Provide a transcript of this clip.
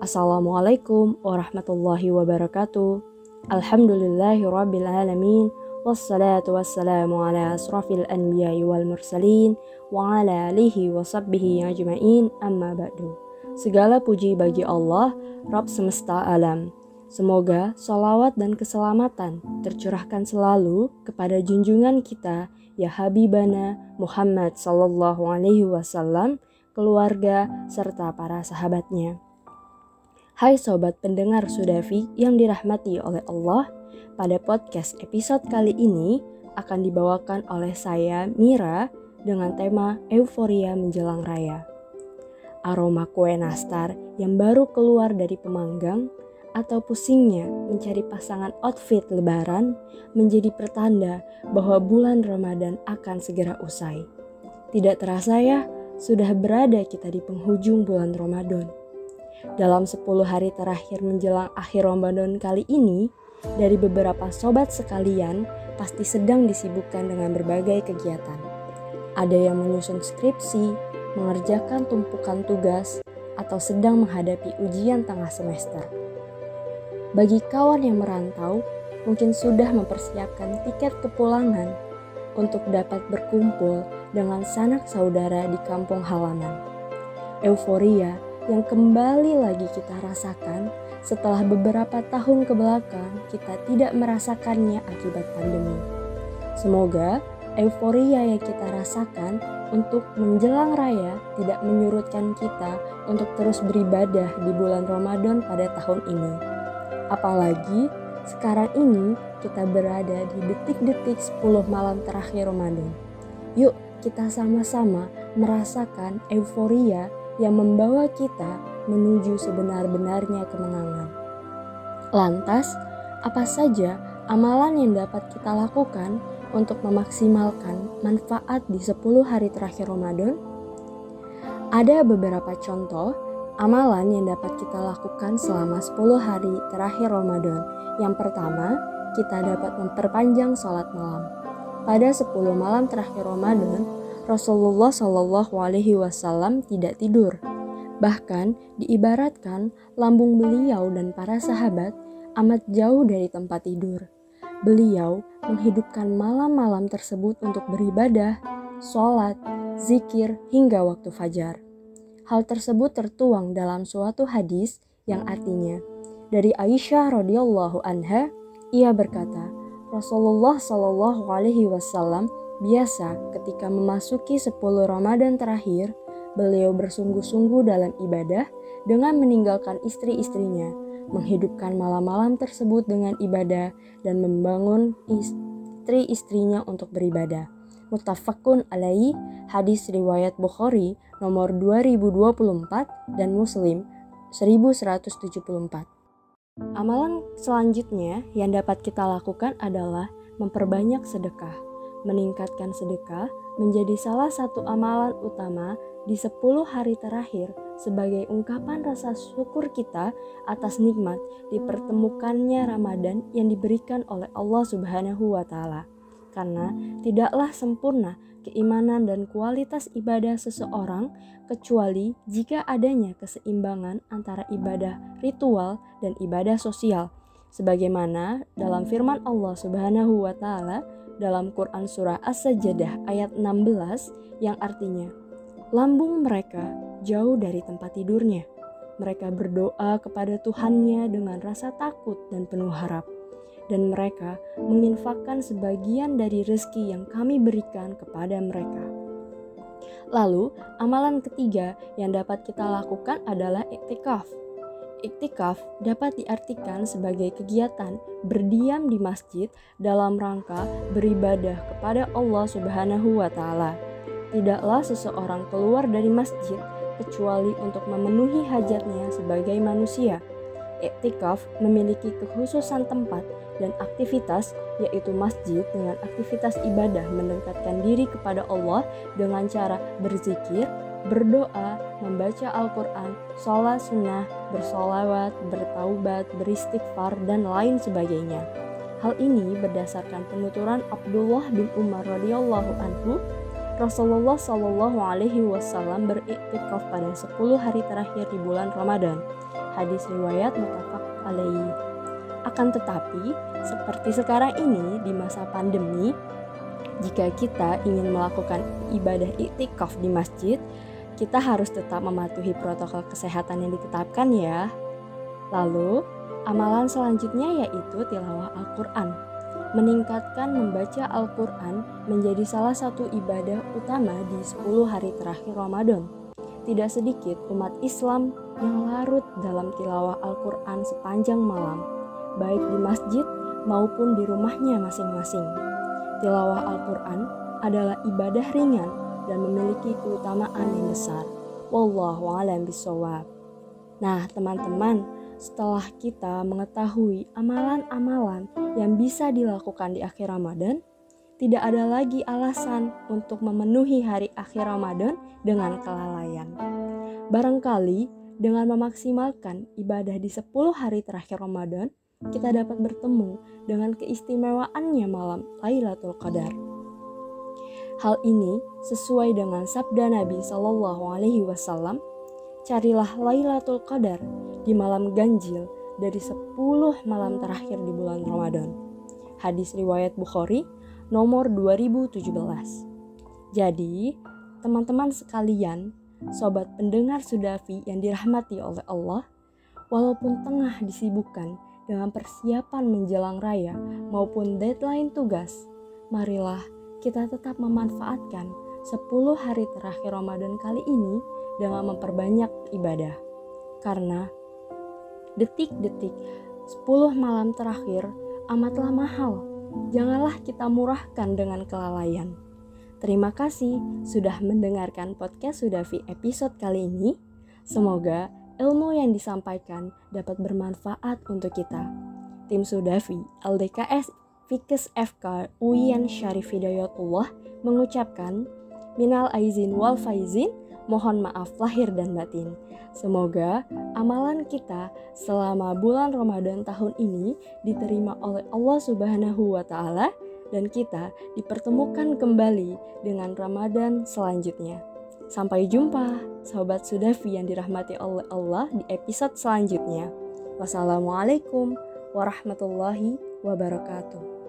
Assalamualaikum warahmatullahi wabarakatuh. Alhamdulillahi rabbil alamin. Wassalatu wassalamu ala asrafil anbiya'i wal mursalin wa ala alihi wa sabbihi ajma'in amma ba'du. Segala puji bagi Allah, Rabb semesta alam. Semoga salawat dan keselamatan tercurahkan selalu kepada junjungan kita, ya Habibana Muhammad sallallahu alaihi wasallam, keluarga, serta para sahabatnya. Hai sobat pendengar Sudafi yang dirahmati oleh Allah, pada podcast episode kali ini akan dibawakan oleh saya Mira dengan tema Euforia Menjelang Raya. Aroma kue nastar yang baru keluar dari pemanggang atau pusingnya mencari pasangan outfit lebaran menjadi pertanda bahwa bulan Ramadan akan segera usai. Tidak terasa ya, sudah berada kita di penghujung bulan Ramadan dalam 10 hari terakhir menjelang akhir Ramadan kali ini, dari beberapa sobat sekalian pasti sedang disibukkan dengan berbagai kegiatan. Ada yang menyusun skripsi, mengerjakan tumpukan tugas, atau sedang menghadapi ujian tengah semester. Bagi kawan yang merantau, mungkin sudah mempersiapkan tiket kepulangan untuk dapat berkumpul dengan sanak saudara di kampung halaman. Euforia yang kembali lagi kita rasakan setelah beberapa tahun ke belakang kita tidak merasakannya akibat pandemi. Semoga euforia yang kita rasakan untuk menjelang raya tidak menyurutkan kita untuk terus beribadah di bulan Ramadan pada tahun ini. Apalagi sekarang ini kita berada di detik-detik 10 malam terakhir Ramadan. Yuk kita sama-sama merasakan euforia yang membawa kita menuju sebenar-benarnya kemenangan. Lantas, apa saja amalan yang dapat kita lakukan untuk memaksimalkan manfaat di 10 hari terakhir Ramadan? Ada beberapa contoh amalan yang dapat kita lakukan selama 10 hari terakhir Ramadan. Yang pertama, kita dapat memperpanjang sholat malam. Pada 10 malam terakhir Ramadan, Rasulullah Shallallahu Alaihi Wasallam tidak tidur. Bahkan diibaratkan lambung beliau dan para sahabat amat jauh dari tempat tidur. Beliau menghidupkan malam-malam tersebut untuk beribadah, sholat, zikir, hingga waktu fajar. Hal tersebut tertuang dalam suatu hadis yang artinya dari Aisyah radhiyallahu anha ia berkata Rasulullah shallallahu alaihi wasallam Biasa ketika memasuki 10 Ramadan terakhir, beliau bersungguh-sungguh dalam ibadah dengan meninggalkan istri-istrinya, menghidupkan malam-malam tersebut dengan ibadah dan membangun istri-istrinya untuk beribadah. Muttafaqun alaihi hadis riwayat Bukhari nomor 2024 dan Muslim 1174. Amalan selanjutnya yang dapat kita lakukan adalah memperbanyak sedekah meningkatkan sedekah menjadi salah satu amalan utama di 10 hari terakhir sebagai ungkapan rasa syukur kita atas nikmat dipertemukannya Ramadan yang diberikan oleh Allah Subhanahu wa taala. Karena tidaklah sempurna keimanan dan kualitas ibadah seseorang kecuali jika adanya keseimbangan antara ibadah ritual dan ibadah sosial. Sebagaimana dalam firman Allah Subhanahu wa taala dalam Quran Surah As-Sajdah ayat 16 yang artinya, Lambung mereka jauh dari tempat tidurnya. Mereka berdoa kepada Tuhannya dengan rasa takut dan penuh harap. Dan mereka menginfakkan sebagian dari rezeki yang kami berikan kepada mereka. Lalu, amalan ketiga yang dapat kita lakukan adalah iktikaf Iktikaf dapat diartikan sebagai kegiatan berdiam di masjid dalam rangka beribadah kepada Allah Subhanahu wa taala. Tidaklah seseorang keluar dari masjid kecuali untuk memenuhi hajatnya sebagai manusia. Iktikaf memiliki kekhususan tempat dan aktivitas yaitu masjid dengan aktivitas ibadah mendekatkan diri kepada Allah dengan cara berzikir, berdoa, membaca Al-Quran, sholat sunnah, bersolawat, bertaubat, beristighfar, dan lain sebagainya. Hal ini berdasarkan penuturan Abdullah bin Umar radhiyallahu anhu, Rasulullah Shallallahu alaihi wasallam beriktikaf pada 10 hari terakhir di bulan Ramadan. Hadis riwayat mutafak alaih. Akan tetapi, seperti sekarang ini di masa pandemi, jika kita ingin melakukan ibadah iktikaf di masjid, kita harus tetap mematuhi protokol kesehatan yang ditetapkan ya. Lalu, amalan selanjutnya yaitu tilawah Al-Quran. Meningkatkan membaca Al-Quran menjadi salah satu ibadah utama di 10 hari terakhir Ramadan. Tidak sedikit umat Islam yang larut dalam tilawah Al-Quran sepanjang malam, baik di masjid maupun di rumahnya masing-masing. Tilawah Al-Quran adalah ibadah ringan dan memiliki keutamaan yang besar. Wallahu a'lam bishawab. Nah, teman-teman, setelah kita mengetahui amalan-amalan yang bisa dilakukan di akhir Ramadan, tidak ada lagi alasan untuk memenuhi hari akhir Ramadan dengan kelalaian. Barangkali dengan memaksimalkan ibadah di 10 hari terakhir Ramadan, kita dapat bertemu dengan keistimewaannya malam Lailatul Qadar. Hal ini sesuai dengan sabda Nabi Shallallahu Alaihi Wasallam, carilah Lailatul Qadar di malam ganjil dari 10 malam terakhir di bulan Ramadan. Hadis riwayat Bukhari nomor 2017. Jadi, teman-teman sekalian, sobat pendengar Sudafi yang dirahmati oleh Allah, walaupun tengah disibukkan dengan persiapan menjelang raya maupun deadline tugas, marilah kita tetap memanfaatkan 10 hari terakhir Ramadan kali ini dengan memperbanyak ibadah. Karena detik-detik 10 malam terakhir amatlah mahal janganlah kita murahkan dengan kelalaian. Terima kasih sudah mendengarkan podcast Sudafi episode kali ini. Semoga ilmu yang disampaikan dapat bermanfaat untuk kita. Tim Sudafi, LDKS, Fikes FK, Uyan Syarif Hidayatullah mengucapkan Minal Aizin wal Faizin, mohon maaf lahir dan batin. Semoga amalan kita selama bulan Ramadan tahun ini diterima oleh Allah Subhanahu wa taala dan kita dipertemukan kembali dengan Ramadan selanjutnya. Sampai jumpa, sahabat Sudafi yang dirahmati oleh Allah di episode selanjutnya. Wassalamualaikum warahmatullahi wabarakatuh.